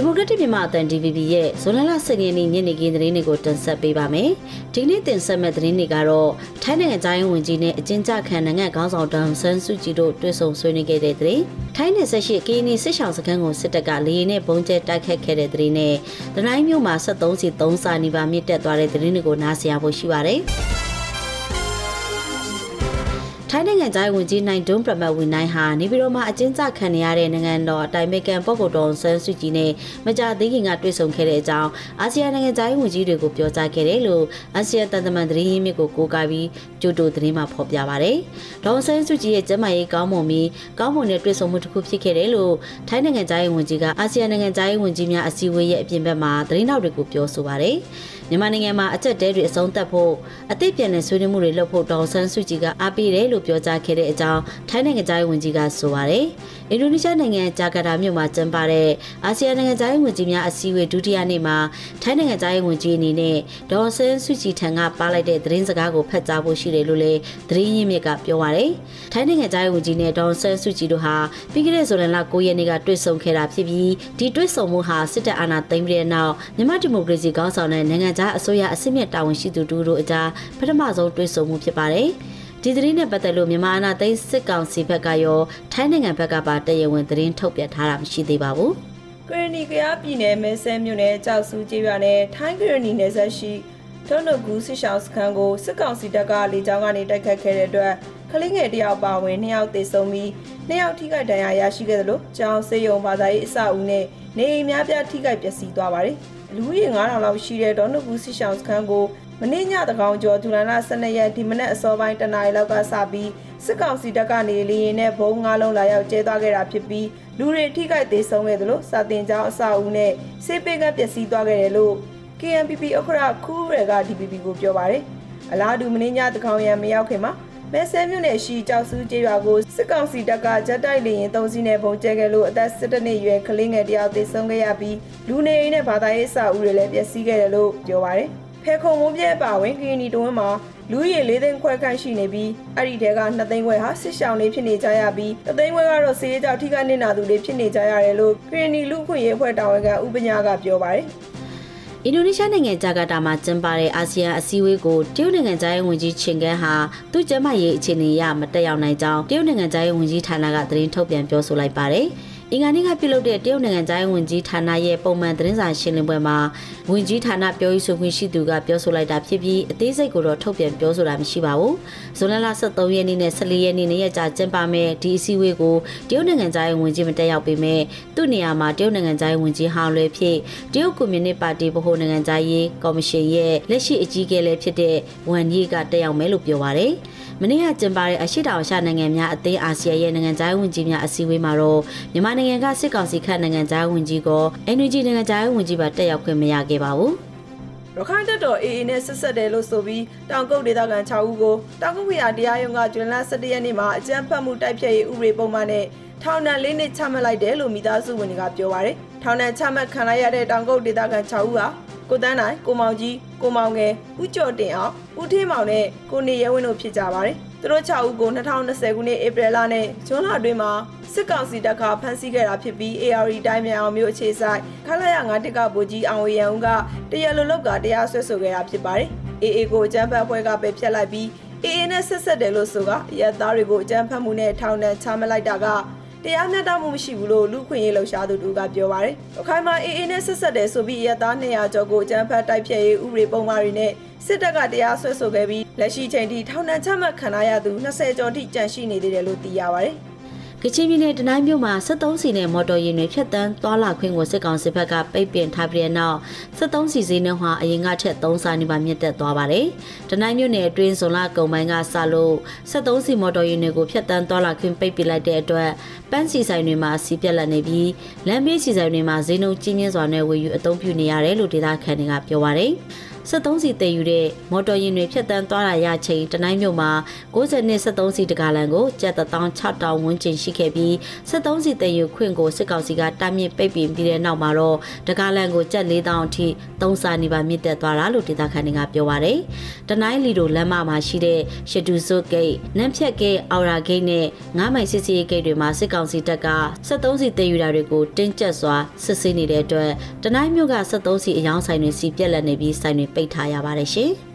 ဒီမိုကရက်တစ်မြန်မာအသံ DVB ရဲ့ဇွန်လလ10ရက်နေ့ညနေခင်းသတင်းတွေကိုတင်ဆက်ပေးပါမယ်။ဒီနေ့တင်ဆက်မဲ့သတင်းတွေကတော့ထိုင်းနိုင်ငံသားရေးဝန်ကြီးနဲ့အကျဉ်းချခံနိုင်ငံခေါင်းဆောင်တန်ဆန်းစုကြည်တို့တွေ့ဆုံဆွေးနွေးခဲ့တဲ့သတင်း။ထိုင်းနယ်ဆက်ရှိကင်းနီစစ်ဆောင်စခန်းကိုစစ်တပ်ကလေယာဉ်နဲ့ပုံကျဲတိုက်ခတ်ခဲ့တဲ့သတင်းနဲ့တနိုင်းမြို့မှာ73စီ3စာနီပါမြင့်တက်သွားတဲ့သတင်းတွေကိုနားဆင်ရဖို့ရှိပါတယ်။ ထိုင်းနိုင်ငံသားဝန်ကြီးနိုင်ဒွန်းပြမတ်ဝင်နိုင်ဟာနေပြည်တော်မှာအကျဉ်းချခံနေရတဲ့နိုင်ငံတော်အတိုင်ပင်ခံပုဂ္ဂိုလ်တော်ဆန်းစုကြည်နဲ့မကြာသေးခင်ကတွေ့ဆုံခဲ့တဲ့အကြောင်းအာဆီယံနိုင်ငံသားဝန်ကြီးတွေကိုပြောကြားခဲ့တယ်လို့အာဆီယံတန်တမန်သတင်းရင်းမြစ်ကိုကိုးကားပြီးကြိုတိုသတင်းမှာဖော်ပြပါဗျ။ဒေါ်ဆန်းစုကြည်ရဲ့ကျန်းမာရေးကောင်းမွန်ပြီးကောင်းမွန်တဲ့တွေ့ဆုံမှုတစ်ခုဖြစ်ခဲ့တယ်လို့ထိုင်းနိုင်ငံသားဝန်ကြီးကအာဆီယံနိုင်ငံသားဝန်ကြီးများအစည်းအဝေးရဲ့အပြင်ဘက်မှာသတင်းထောက်တွေကိုပြောဆိုပါတယ်။မြန်မာနိုင်ငံမှာအချက်တဲတွေအဆုံးသတ်ဖို့အသိပြန်တဲ့ဆွေးနွေးမှုတွေလုပ်ဖို့ဒေါ်ဆန်းစုကြည်ကအားပေးတယ်လို့ပြောကြားခဲ့တဲ့အကြောင်းထိုင်းနိုင်ငံသားဝန်ကြီးကဆိုပါတယ်။အင်ဒိုနီးရှားနိုင်ငံဂျာကာတာမြို့မှာကျင်းပတဲ့အာဆီယံနိုင်ငံသားဝန်ကြီးများအစည်းအဝေးဒုတိယနေ့မှာထိုင်းနိုင်ငံသားဝန်ကြီးအနေနဲ့ဒေါ်ဆန်းစုကြည်ထံကပါလိုက်တဲ့သတင်းစကားကိုဖတ်ကြားဖို့ရှိတယ်လို့လည်းသတင်းရင်းမြစ်ကပြောပါတယ်။ထိုင်းနိုင်ငံသားဝန်ကြီးနဲ့ဒေါ်ဆန်းစုကြည်တို့ဟာပြီးခဲ့တဲ့ဇွန်လ9ရက်နေ့ကတွေ့ဆုံခဲ့တာဖြစ်ပြီးဒီတွေ့ဆုံမှုဟာစစ်တပ်အာဏာသိမ်းပြီးတဲ့နောက်မြန်မာဒီမိုကရေစီခေါင်းဆောင်တဲ့နိုင်ငံကြားအစိုးရအစစ်မြစ်တာဝန်ရှိသူတို့အကြားပထမဆုံးတွေ့ဆုံမှုဖြစ်ပါတယ်။ ဒီသတင်းနဲ့ပတ်သက်လို့မြန်မာအာဏာသိမ်းစစ်ကောင်စီဘက်ကရောထိုင်းနိုင်ငံဘက်ကပါတရားဝင်သတင်းထုတ်ပြန်ထားတာမရှိသေးပါဘူး။ကရနီကရပြည်နယ်မဲဆဲမြို့နယ်ကြောက်စုကျေးရွာနဲ့ထိုင်းကရနီနယ်ဆက်ရှိဒေါနဂူစစ်ရှောင်းစခန်းကိုစစ်ကောင်စီတပ်ကလေကြောင်းကနေတိုက်ခတ်ခဲ့တဲ့အတွက်ကလေးငယ်တယောက်ပါဝင်နှစ်ယောက်သေဆုံးပြီးနှစ်ယောက်ထိခိုက်ဒဏ်ရာရရှိခဲ့တယ်လို့ကျောင်းစေယုံဘာသာရေးအဆောက်အဦနဲ့နေအိမ်များပြထိခိုက်ပျက်စီးသွားပါတယ်။လူဦးရေ9000လောက်ရှိတဲ့ဒေါနကူစစ်ဆောင်စခန်းကို မနေ့ညတကောင်ကျော်ဇူလိုင်လ12ရက်ဒီမနက်အစောပိုင်းတနာရီလောက်ကစပြီးစစ်ကောင်စီတပ်ကနေလေရင်နဲ့ဘုံငါးလုံးလာရောက်ကျဲသွားခဲ့တာဖြစ်ပြီးလူတွေထိခိုက်သေးဆုံးခဲ့သလိုစာတင်ကျောင်းအဆောက်အဦနဲ့စေပေကပျက်စီးသွားခဲ့တယ်လို့ KNPP အခရခူးရက DPP ကိုပြောပါတယ်အလားတူမင်းညတကောင်ရံမရောက်ခင်မှာမဲဆဲမြို့နယ်ရှိကြောက်စုကျေးရွာကိုစစ်ကောင်စီတပ်ကဂျက်တိုက်လေရင်၃စီးနဲ့ပုံကျဲခဲ့လို့အသက်17နှစ်အရွယ်ကလေးငယ်တယောက်သေဆုံးခဲ့ရပြီးလူနေအိမ်နဲ့ဘာသာရေးအဆောက်အဦတွေလည်းပျက်စီးခဲ့တယ်လို့ပြောပါတယ်။ ဖဲခုံမုံပြဲပါဝင်ကီနီတဝင်းမှာလူရေ၄သိန်းခွဲခန့်ရှိနေပြီးအဲ့ဒီတဲက2သိန်းခွဲဟာစစ်ရှောင်းတွေဖြစ်နေကြရပြီး3သိန်းခွဲကတော့စေးကြောက်ထိခိုက်နေတာသူတွေဖြစ်နေကြရတယ်လို့ကီနီလူခွင့်ရေးအဖွဲ့တာဝန်ခံဥပညာကပြောပါတယ်။အင်ဒိုနီးရှားနိုင်ငံဂျာကာတာမှာကျင်းပတဲ့အာဆီယံအစည်းအဝေးကိုတရုတ်နိုင်ငံသားရေးဝန်ကြီးချင်ကန်းဟာသူ့ကျန်းမာရေးအခြေအနေရမတက်ရောက်နိုင်ကြောင်းတရုတ်နိုင်ငံသားရေးဝန်ကြီးဌာနကသတင်းထုတ်ပြန်ပြောဆိုလိုက်ပါတယ်။ အင်္ဂါနေ့ကပြုလုပ်တဲ့တရုတ်နိုင်ငံသားဝန်ကြီးဌာနရဲ့ပုံမှန်သတင်းစာရှင်းလင်းပွဲမှာဝန်ကြီးဌာနပြောရေးဆိုခွင့်ရှိသူကပြောဆိုလိုက်တာဖြစ်ပြီးအသေးစိတ်ကိုတော့ထုတ်ပြန်ပြောဆိုတာမရှိပါဘူး။ဇွန်လလ23ရက်နေ့နဲ့14ရက်နေ့နေ့ရက်ကြာကျင်းပမဲ့ဒီအစည်းအဝေးကိုတရုတ်နိုင်ငံသားဝန်ကြီးမတက်ရောက်ပေမဲ့သူ့နေရာမှာတရုတ်နိုင်ငံသားဝန်ကြီးဟောင်းလွဲဖြစ်တရုတ်ကွန်မြူနစ်ပါတီဗဟိုနိုင်ငံသားရေးကော်မရှင်ရဲ့လက်ရှိအကြီးအကဲလည်းဖြစ်တဲ့ဝန်ကြီးကတက်ရောက်မယ်လို့ပြောပါရယ်။မနေ့ကကျင်းပတဲ့အရှိတောင်ရှာနိုင်ငံများအသင်းအာဆီယံရဲ့နိုင်ငံသားဝန်ကြီးများအစည်းအဝေးမှာတော့မြန်မာနိုင်ငံကစစ်ကောင်စီခန့်နိုင်ငံသားဝန်ကြီးက NUG နိုင်ငံသားဝန်ကြီးပါတက်ရောက်ခွင့်မရခဲ့ပါဘူးရခိုင်တပ်တော် AA နဲ့ဆက်ဆက်တယ်လို့ဆိုပြီးတောင်ကုတ်ဒေသခံ6ဦးကိုတောင်ကုတ်ခရိုင်တရားရုံးကဇွန်လ17ရက်နေ့မှာအကြမ်းဖက်မှုတိုက်ဖျက်ရေးဥပဒေပုံမှန်နဲ့ထောင်ဒဏ်၄နှစ်ချမှတ်လိုက်တယ်လို့မိသားစုဝင်တွေကပြောပါရယ်ထောင်ဒဏ်ချမှတ်ခံလိုက်ရတဲ့တောင်ကုတ်ဒေသခံ6ဦးဟာကိုတန်းနိုင်ကိုမောင်ကြီးကိုမောင်ငယ်ဦးကျော်တင်အောင်ဦးထင်းမောင်နဲ့ကိုနေရဲဝင်းတို့ဖြစ်ကြပါတယ် သူတို့6ဦးကို2020ခုနှစ်ဧပြီလနဲ့ဇွန်လအတွင်းမှာစစ်ကောင်စီတပ်ကဖမ်းဆီးခဲ့တာဖြစ်ပြီး AR တိုင်းမြန်အောင်မျိုးအခြေဆိုင်ခလာရ9တက်ကဗိုလ်ကြီးအောင်ဝရံဦးကတရလိုလောက်ကတရားစွဲဆိုခဲ့တာဖြစ်ပါတယ်။ AA ကိုအကြမ်းဖက်အဖွဲ့ကပဲဖျက်လိုက်ပြီး AA နဲ့ဆက်ဆက်တယ်လို့ဆိုကရဲသားတွေကိုအကြမ်းဖက်မှုနဲ့ထောင်ဒဏ်ချမှတ်လိုက်တာက တရားမျှတမှုမရှိဘူးလို့လူခွင့်ရေးလှုပ်ရှားသူတို့ကပြောပါတယ်။အခိုင်မာအေးအေးနဲ့ဆက်ဆက်တယ်ဆိုပြီးရသား200ကျော်ကိုအကြမ်းဖက်တိုက်ဖျက်ရေးဥပဒေပုံမှားတွေနဲ့စစ်တပ်ကတရားစွဲဆိုခဲ့ပြီးလက်ရှိချိန်ထိထောင်ဒဏ်ချမှတ်ခံရသူ20ကျော်ထိကြန့်ရှိနေသေးတယ်လို့သိရပါတယ်။ ကချင်ပြည်နယ်တနိုင်းမြို့မှာ73စီနဲ့မော်တော်ယာဉ်တွေဖြတ်တန်းသွားလာခွင့်ကိုစစ်ကောင်စစ်ဘက်ကပိတ်ပင်ထားပြီးတဲ့နောက်73စီစင်းနှုန်းဟာအရင်ကထက်3ဆနီးပါးမြင့်တက်သွားပါတယ်။တနိုင်းမြို့နယ်အတွင်းဇွန်လကုန်ပိုင်းကစလို့73စီမော်တော်ယာဉ်တွေကိုဖြတ်တန်းသွားလာခွင့်ပိတ်ပင်လိုက်တဲ့အတွက်ပန်းစီဆိုင်တွေမှာစီးပြက်လက်နေပြီးလမ်းဘေးစီဆိုင်တွေမှာဈေးနှုန်းကြီးမြင့်စွာနဲ့ဝယ်ယူအသုံးပြုနေရတယ်လို့ဒေသခံတွေကပြောပါတယ်။73စီတည်ယူတဲ့မော်တော်ယာဉ်တွေဖြတ်တန်းသွားတာရချိန်တနိုင်းမြို့မှာ60နှစ်73စီတကားလန်ကိုကျပ်16000ဝန်းကျင်ရှိခဲ့ပြီး73စီတည်ယူခွင့်ကိုစစ်ကောင်စီကတားမြစ်ပိတ်ပင်ပြီးတဲ့နောက်မှာတော့တကားလန်ကိုကျပ်4000အထိသုံးစာနေပါမြင့်တက်သွားတာလို့ဒေသခံတွေကပြောပါတယ်။တနိုင်းလီတို့လမ်းမမှာရှိတဲ့ရှတူဇုတ်ဂိတ်၊နန်းဖြတ်ဂိတ်၊အော်ရာဂိတ်နဲ့9မိုင်စစ်စီဂိတ်တွေမှာစစ်ကောင်စီတပ်က73စီတည်ယူတာတွေကိုတင်းကျပ်စွာစစ်ဆေးနေတဲ့အတွက်တနိုင်းမြို့က73စီအယောင်းဆိုင်တွေစီပြက်လက်နေပြီးဆိုင်တွေပိတ်ထားရပါတယ်ရှင်။